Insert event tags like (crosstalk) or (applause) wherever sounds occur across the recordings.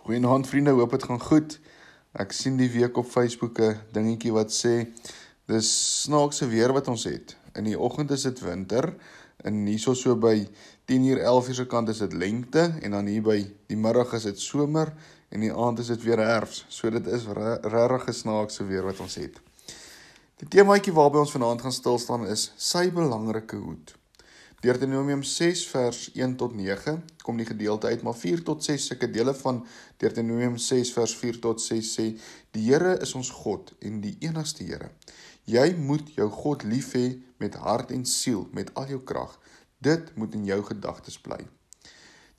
Goeienaand vriende, hoop dit gaan goed. Ek sien die week op Facebook 'n dingetjie wat sê dis snaakse weer wat ons het. In die oggend is dit winter en hierso so by 10uur 11uur se kant is dit lente en dan hier by die middag is dit somer en die aand is dit weer herfs. So dit is regtig snaakse weer wat ons het. Die temaatjie waarby ons vanaand gaan stil staan is sy belangrike hoed. Deuteronomium 6 vers 1 tot 9 kom die gedeelte uit, maar 4 tot 6 sulke dele van Deuteronomium 6 vers 4 tot 6 sê: Die Here is ons God en die enigste Here. Jy moet jou God lief hê met hart en siel, met al jou krag. Dit moet in jou gedagtes bly.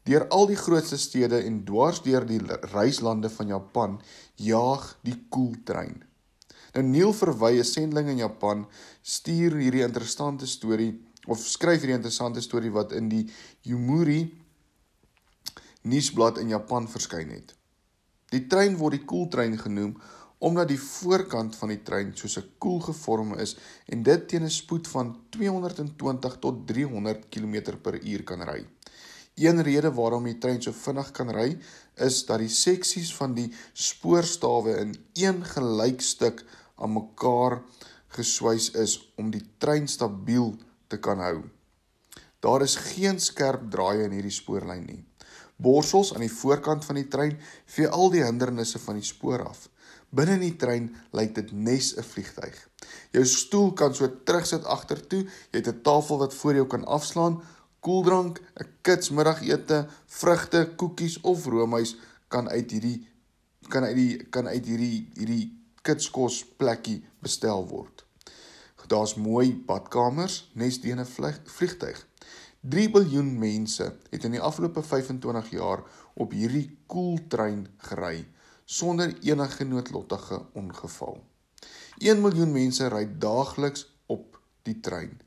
Deur al die grootste stede en dwars deur die reislande van Japan jaag die koeltrein. Nou Neil Verwy, 'n sending in Japan, stuur hierdie interessante storie of skryf hierdie interessante storie wat in die Yomiuri nuusblad in Japan verskyn het. Die trein word die koeltrein genoem omdat die voorkant van die trein soos 'n koel gevorm is en dit teen 'n spoed van 220 tot 300 km/h kan ry. Een rede waarom die trein so vinnig kan ry, is dat die seksies van die spoorstawe in een gelyk stuk aan mekaar geswys is om die trein stabiel te kan hou. Daar is geen skerp draaie in hierdie spoorlyn nie. Borsels aan die voorkant van die trein vee al die hindernisse van die spoor af. Binne in die trein lyk dit nes 'n vliegtyg. Jou stoel kan so terugsit agtertoe, jy het 'n tafel wat voor jou kan afslaan, koeldrank, 'n kitsmiddagete, vrugte, koekies of roomys kan uit hierdie kan uit die kan uit hierdie hierdie kitskos plekkie bestel word. Daar's mooi badkamers nes teen 'n vliegtyg. 3 miljard mense het in die afgelope 25 jaar op hierdie koeltrein gery sonder enige noodlottige ongeval. 1 miljoen mense ry daagliks op die trein.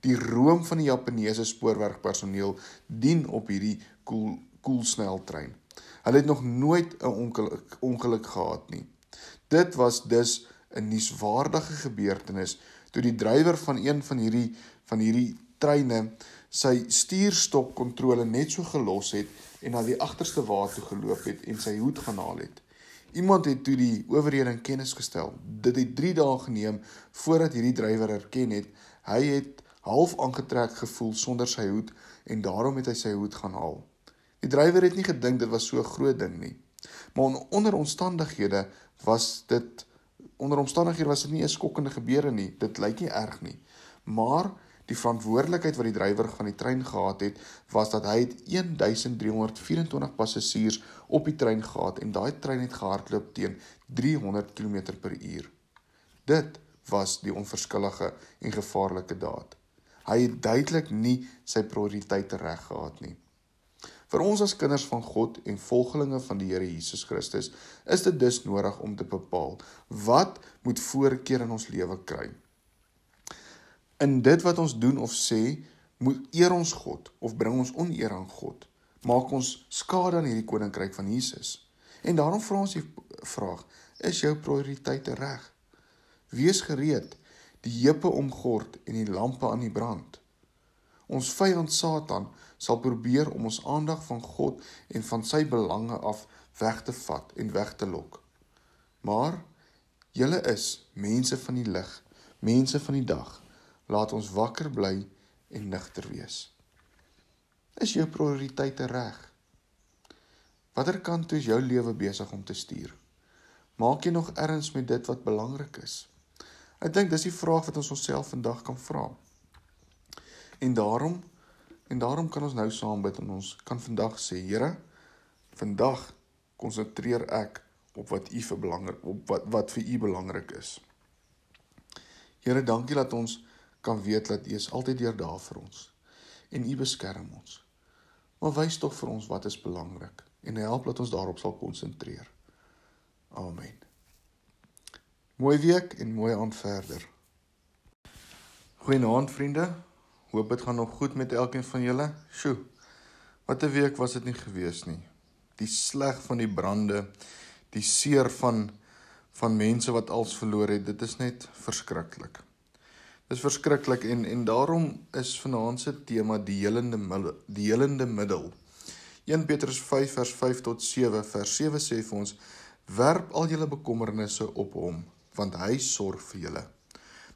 Die room van die Japaneese spoorwegpersoneel dien op hierdie koel koelsneltrein. Hulle het nog nooit 'n ongeluk, ongeluk gehad nie. Dit was dus 'n nuuswaardige gebeurtenis toe die drywer van een van hierdie van hierdie treine sy stuurstokkontrole net so gelos het en na die agterste wa toe geloop het en sy hoed gaan haal het. Iemand het toe die owerhede in kennis gestel. Dit het 3 dae geneem voordat hierdie drywer erken het hy het half aangetrek gevoel sonder sy hoed en daarom het hy sy hoed gaan haal. Die drywer het nie gedink dit was so 'n groot ding nie. Maar onder omstandighede was dit onder omstandighede was dit nie 'n skokkende gebeure nie. Dit lyk nie erg nie. Maar die verantwoordelikheid wat die drywer van die trein gehad het, was dat hy 1324 passasiers op die trein gehad en daai trein het gehardloop teen 300 km/h. Dit was die onverskillige en gevaarlike daad. Hy het duidelik nie sy prioriteite reg gehad nie. Vir ons as kinders van God en volgelinge van die Here Jesus Christus is dit dus nodig om te bepaal wat moet voorkeur in ons lewe kry. In dit wat ons doen of sê, moet eer ons God of bring ons oneer aan God. Maak ons skade aan hierdie koninkryk van Jesus. En daarom vra ons die vraag: Is jou prioriteite reg? Wees gereed, die heupe omgord en die lampe aan die brand. Ons vyand Satan sal probeer om ons aandag van God en van sy belange af weg te vat en weg te lok. Maar julle is mense van die lig, mense van die dag. Laat ons wakker bly en nigter wees. Is jou prioriteite reg? Watter kant toe is jou lewe besig om te stuur? Maak jy nog erns met dit wat belangrik is? Ek dink dis die vraag wat ons onsself vandag kan vra. En daarom en daarom kan ons nou saam bid en ons kan vandag sê Here, vandag konsentreer ek op wat U vir belangrik op wat wat vir U belangrik is. Here, dankie dat ons kan weet dat U is altyd deur daar vir ons en U beskerm ons. Maar wys tog vir ons wat is belangrik en help dat ons daarop sal konsentreer. Amen. Mooi week en mooi aand verder. Goeienaand vriende. Hoop dit gaan nog goed met elkeen van julle. Sjoe. Wat 'n week was dit nie gewees nie. Die sleg van die brande, die seer van van mense wat als verloor het, dit is net verskriklik. Dis verskriklik en en daarom is vanaand se tema die helende middel, die helende middel. 1 Petrus 5 vers 5 tot 7 vers 7 sê vir ons werp al julle bekommernisse op hom want hy sorg vir julle.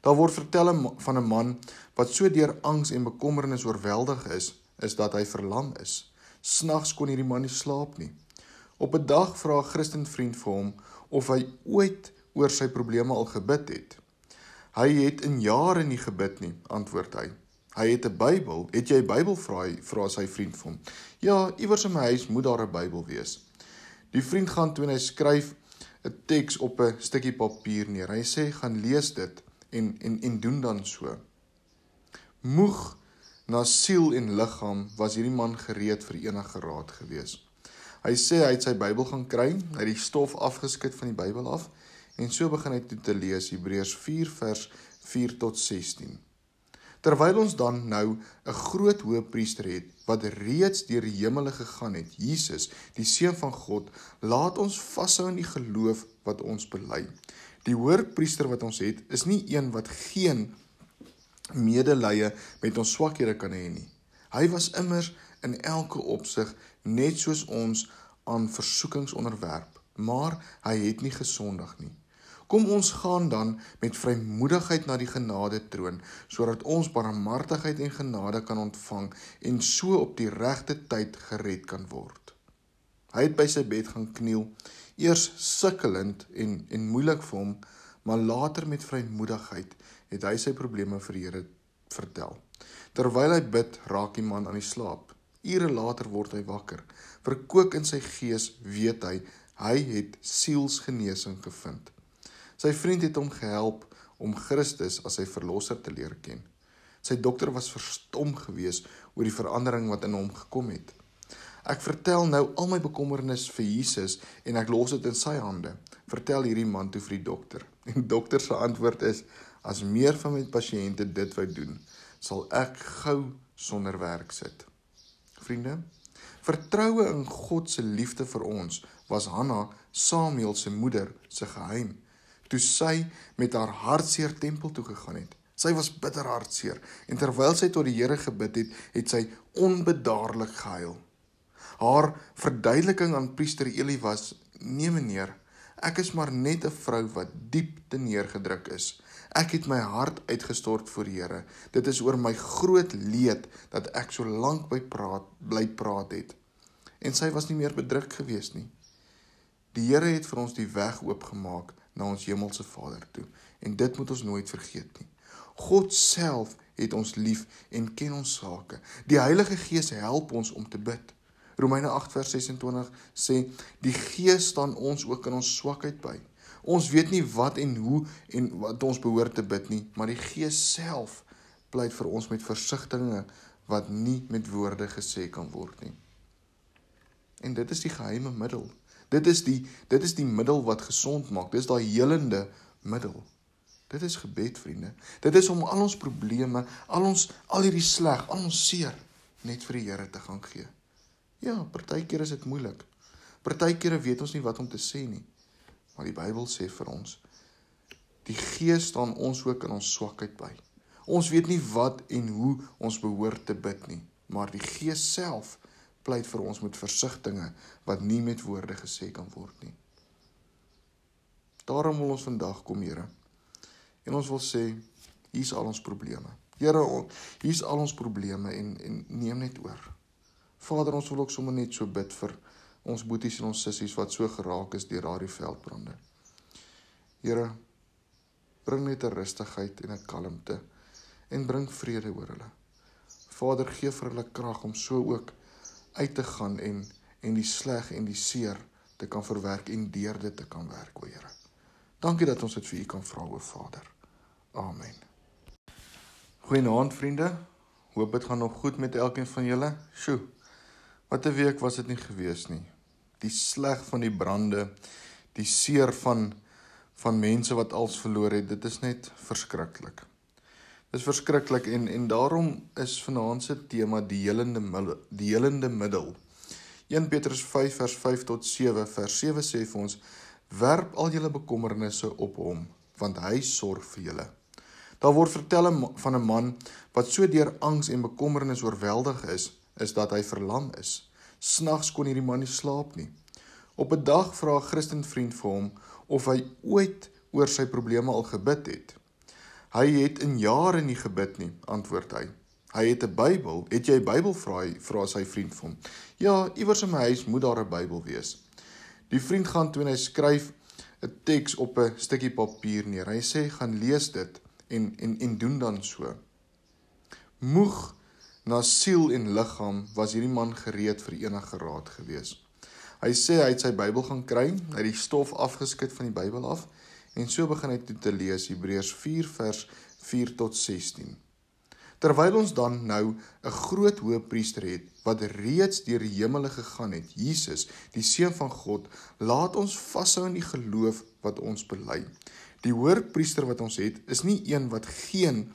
Daar word vertel van 'n man wat so deur angs en bekommernis oorweldig is, is dat hy verlam is. Snags kon hierdie man nie slaap nie. Op 'n dag vra 'n Christen vriend vir hom of hy ooit oor sy probleme al gebid het. Hy het in jare nie gebid nie, antwoord hy. Hy het 'n Bybel. Het jy 'n Bybel vra hy vra sy vriend vir hom. Ja, iewers in my huis moet daar 'n Bybel wees. Die vriend gaan toe en hy skryf 'n teks op 'n stukkie papier neer. Hy sê gaan lees dit en en en doen dan so. Moeg na siel en liggaam was hierdie man gereed vir enige raad gewees. Hy sê hy het sy Bybel gaan kry, hy het die stof afgeskit van die Bybel af en so begin hy toe te lees Hebreërs 4 vers 4 tot 16. Terwyl ons dan nou 'n groot hoëpriester het wat reeds deur die hemele gegaan het, Jesus, die seun van God, laat ons vashou in die geloof wat ons bely. Die hoëpriester wat ons het, is nie een wat geen medelee met ons swakhede kan hê nie. Hy was immers in elke opsig net soos ons aan versoekings onderwerp, maar hy het nie gesondig nie. Kom ons gaan dan met vrymoedigheid na die genade troon sodat ons barmhartigheid en genade kan ontvang en so op die regte tyd gered kan word. Hy het by sy bed gaan kniel, eers sukkelend en en moeilik vir hom, maar later met vrymoedigheid het hy sy probleme vir die Here vertel. Terwyl hy bid, raak die man aan die slaap. Ure later word hy wakker. Verkoop in sy gees weet hy hy het sielsgenesing gevind. Sy vriend het hom gehelp om Christus as sy verlosser te leer ken. Sy dokter was verstom geweest oor die verandering wat in hom gekom het. Ek vertel nou al my bekommernis vir Jesus en ek los dit in sy hande. Vertel hierdie man toe vir die dokter. (laughs) En dokter se antwoord is: As meer van my pasiënte dit wou doen, sal ek gou sonder werk sit. Vriende, vertroue in God se liefde vir ons was Hanna, Samuel se moeder, se geheim toe sy met haar hartseer tempel toe gegaan het. Sy was bitter hartseer en terwyl sy tot die Here gebid het, het sy onbedaarlik gehuil. Haar verduideliking aan priester Eli was: "Nee meneer, ek is maar net 'n vrou wat diep te neergedruk is. Ek het my hart uitgestort voor die Here. Dit is oor my groot leed dat ek so lank by praat bly praat het." En sy was nie meer bedruk gewees nie. Die Here het vir ons die weg oopgemaak na ons hemelse Vader toe en dit moet ons nooit vergeet nie. God self het ons lief en ken ons sake. Die Heilige Gees help ons om te bid. Romeine 8 vers 26 sê die Gees staan ons ook in ons swakheid by. Ons weet nie wat en hoe en wat ons behoort te bid nie, maar die Gees self pleit vir ons met versigtings wat nie met woorde gesê kan word nie. En dit is die geheime middel Dit is die dit is die middel wat gesond maak. Dis daai helende middel. Dit is gebed, vriende. Dit is om al ons probleme, al ons al hierdie sleg, al ons seer net vir die Here te gaan gee. Ja, partykeer is dit moeilik. Partykeer weet ons nie wat om te sê nie. Maar die Bybel sê vir ons die Gees staan ons ook in ons swakheid by. Ons weet nie wat en hoe ons behoort te bid nie, maar die Gees self pleit vir ons met versigtings wat nie met woorde gesê kan word nie. Daarom wil ons vandag kom, Here. En ons wil sê, hier's al ons probleme. Here, hier's al ons probleme en en neem net oor. Vader, ons wil ook sommer net so bid vir ons boeties en ons sissies wat so geraak is deur daardie veldbrande. Here, bring net 'n rustigheid en 'n kalmte en bring vrede oor hulle. Vader, gee vir hulle krag om so ook uit te gaan en en die sleg en die seer te kan verwerk en deur dit te kan werk, o Here. Dankie dat ons dit vir U kan vra, o Vader. Amen. Goeienaand vriende. Hoop dit gaan nog goed met elkeen van julle. Sjoe. Wat 'n week was dit nie gewees nie. Die sleg van die brande, die seer van van mense wat als verloor het, dit is net verskriklik. Dis verskriklik en en daarom is vanaand se tema die helende die helende middel. 1 Petrus 5 vers 5 tot 7 vers 7 sê vir ons werp al julle bekommernisse op hom want hy sorg vir julle. Daar word vertel van 'n man wat so deur angs en bekommernis oorweldig is, is dat hy verlam is. Snags kon hierdie man nie slaap nie. Op 'n dag vra 'n Christen vriend vir hom of hy ooit oor sy probleme al gebid het. Hy het in jare nie gebid nie, antwoord hy. Hy het 'n Bybel. Het jy 'n Bybel vra hy vra sy vriend vir hom. Ja, iewers in my huis moet daar 'n Bybel wees. Die vriend gaan toe en hy skryf 'n teks op 'n stukkie papier neer. Hy sê gaan lees dit en en en doen dan so. Moeg na siel en liggaam was hierdie man gereed vir enige raad gewees. Hy sê hy het sy Bybel gaan kry, hy het die stof afgeskit van die Bybel af en so begin hy toe te lees Hebreërs 4 vers 4 tot 16. Terwyl ons dan nou 'n groot hoëpriester het wat reeds deur die hemele gegaan het, Jesus, die seun van God, laat ons vashou in die geloof wat ons bely. Die hoëpriester wat ons het, is nie een wat geen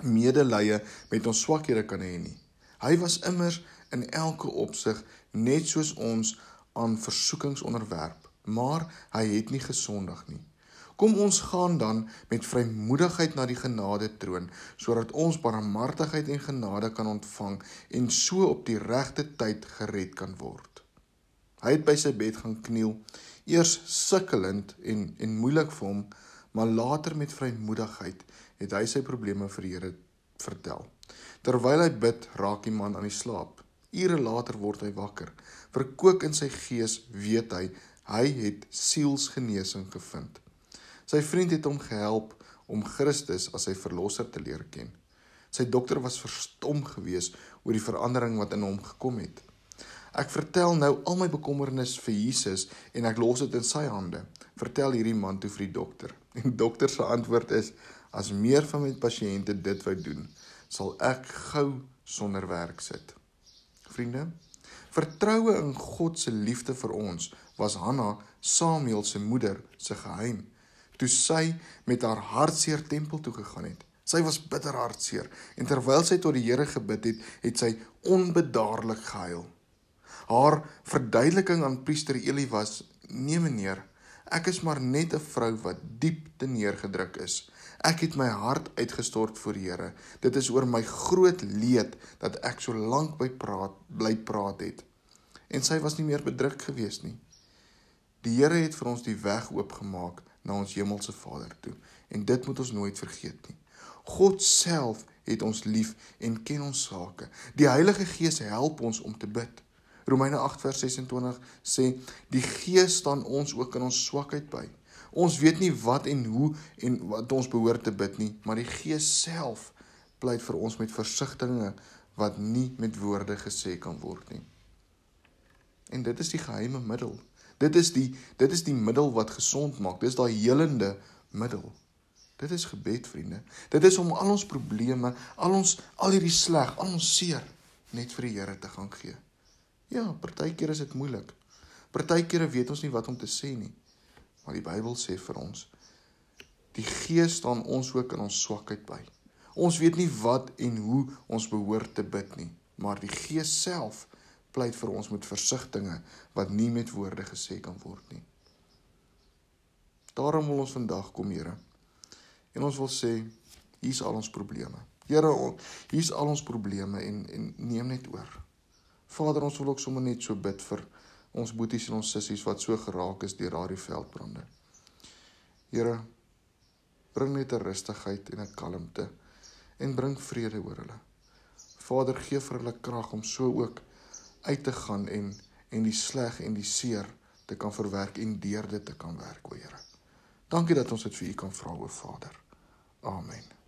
medelee met ons swakhede kan hê nie. Hy was immers in elke opsig net soos ons aan versoekings onderwerp, maar hy het nie gesondig nie. Kom ons gaan dan met vrymoedigheid na die genade troon sodat ons barmhartigheid en genade kan ontvang en so op die regte tyd gered kan word. Hy het by sy bed gaan kniel, eers sukkelend en en moeilik vir hom, maar later met vrymoedigheid het hy sy probleme vir die Here vertel. Terwyl hy bid, raak die man aan die slaap. Ure later word hy wakker. Verkook in sy gees weet hy hy het sielsgenesing gevind. Sy vriend het hom gehelp om Christus as sy verlosser te leer ken. Sy dokter was verstom geweest oor die verandering wat in hom gekom het. Ek vertel nou al my bekommernis vir Jesus en ek los dit in sy hande. Vertel hierdie man toe vir die dokter. (laughs) En dokter se antwoord is: As meer van my pasiënte dit wou doen, sal ek gou sonder werk sit. Vriende, vertroue in God se liefde vir ons was Hanna, Samuel se moeder, se geheim. Toe sy met haar hartseer tempel toe gegaan het. Sy was bitter hartseer en terwyl sy tot die Here gebid het, het sy onbedaarlik gehuil. Haar verduideliking aan priester Eli was: "Nee meneer, ek is maar net 'n vrou wat diep te neergedruk is. Ek het my hart uitgestort voor Here. Dit is oor my groot leed dat ek so lank by praat bly praat het. En sy was nie meer bedruk gewees nie. Die Here het vir ons die weg oopgemaak na ons hemelse Vader toe en dit moet ons nooit vergeet nie. God self het ons lief en ken ons sake. Die Heilige Gees help ons om te bid. Romeine 8 vers 26 sê die Gees staan ons ook in ons swakheid by. Ons weet nie wat en hoe en wat ons behoort te bid nie, maar die Gees self pleit vir ons met versigtings wat nie met woorde gesê kan word nie. En dit is die geheime middel. Dit is die dit is die middel wat gesond maak. Dis daai helende middel. Dit is gebed, vriende. Dit is om al ons probleme, al ons al hierdie sleg, al ons seer net vir die Here te gaan gee. Ja, partykeer is dit moeilik. Partykeer weet ons nie wat om te sê nie. Maar die Bybel sê vir ons die Gees staan ons ook in ons swakheid by. Ons weet nie wat en hoe ons behoort te bid nie, maar die Gees self pleit vir ons met versigtings wat nie met woorde gesê kan word nie. Daarom wil ons vandag kom, Here. En ons wil sê, hier's al ons probleme. Here, hier's al ons probleme en en neem net oor. Vader, ons wil ook sommer net so bid vir ons boeties en ons sissies wat so geraak is deur daardie veldbrande. Here, bring net 'n rustigheid en 'n kalmte en bring vrede oor hulle. Vader, gee vir hulle krag om so ook uit te gaan en en die sleg en die seer te kan verwerk en deur dit te kan werk, o Here. Dankie dat ons dit vir U kan vra, o Vader. Amen.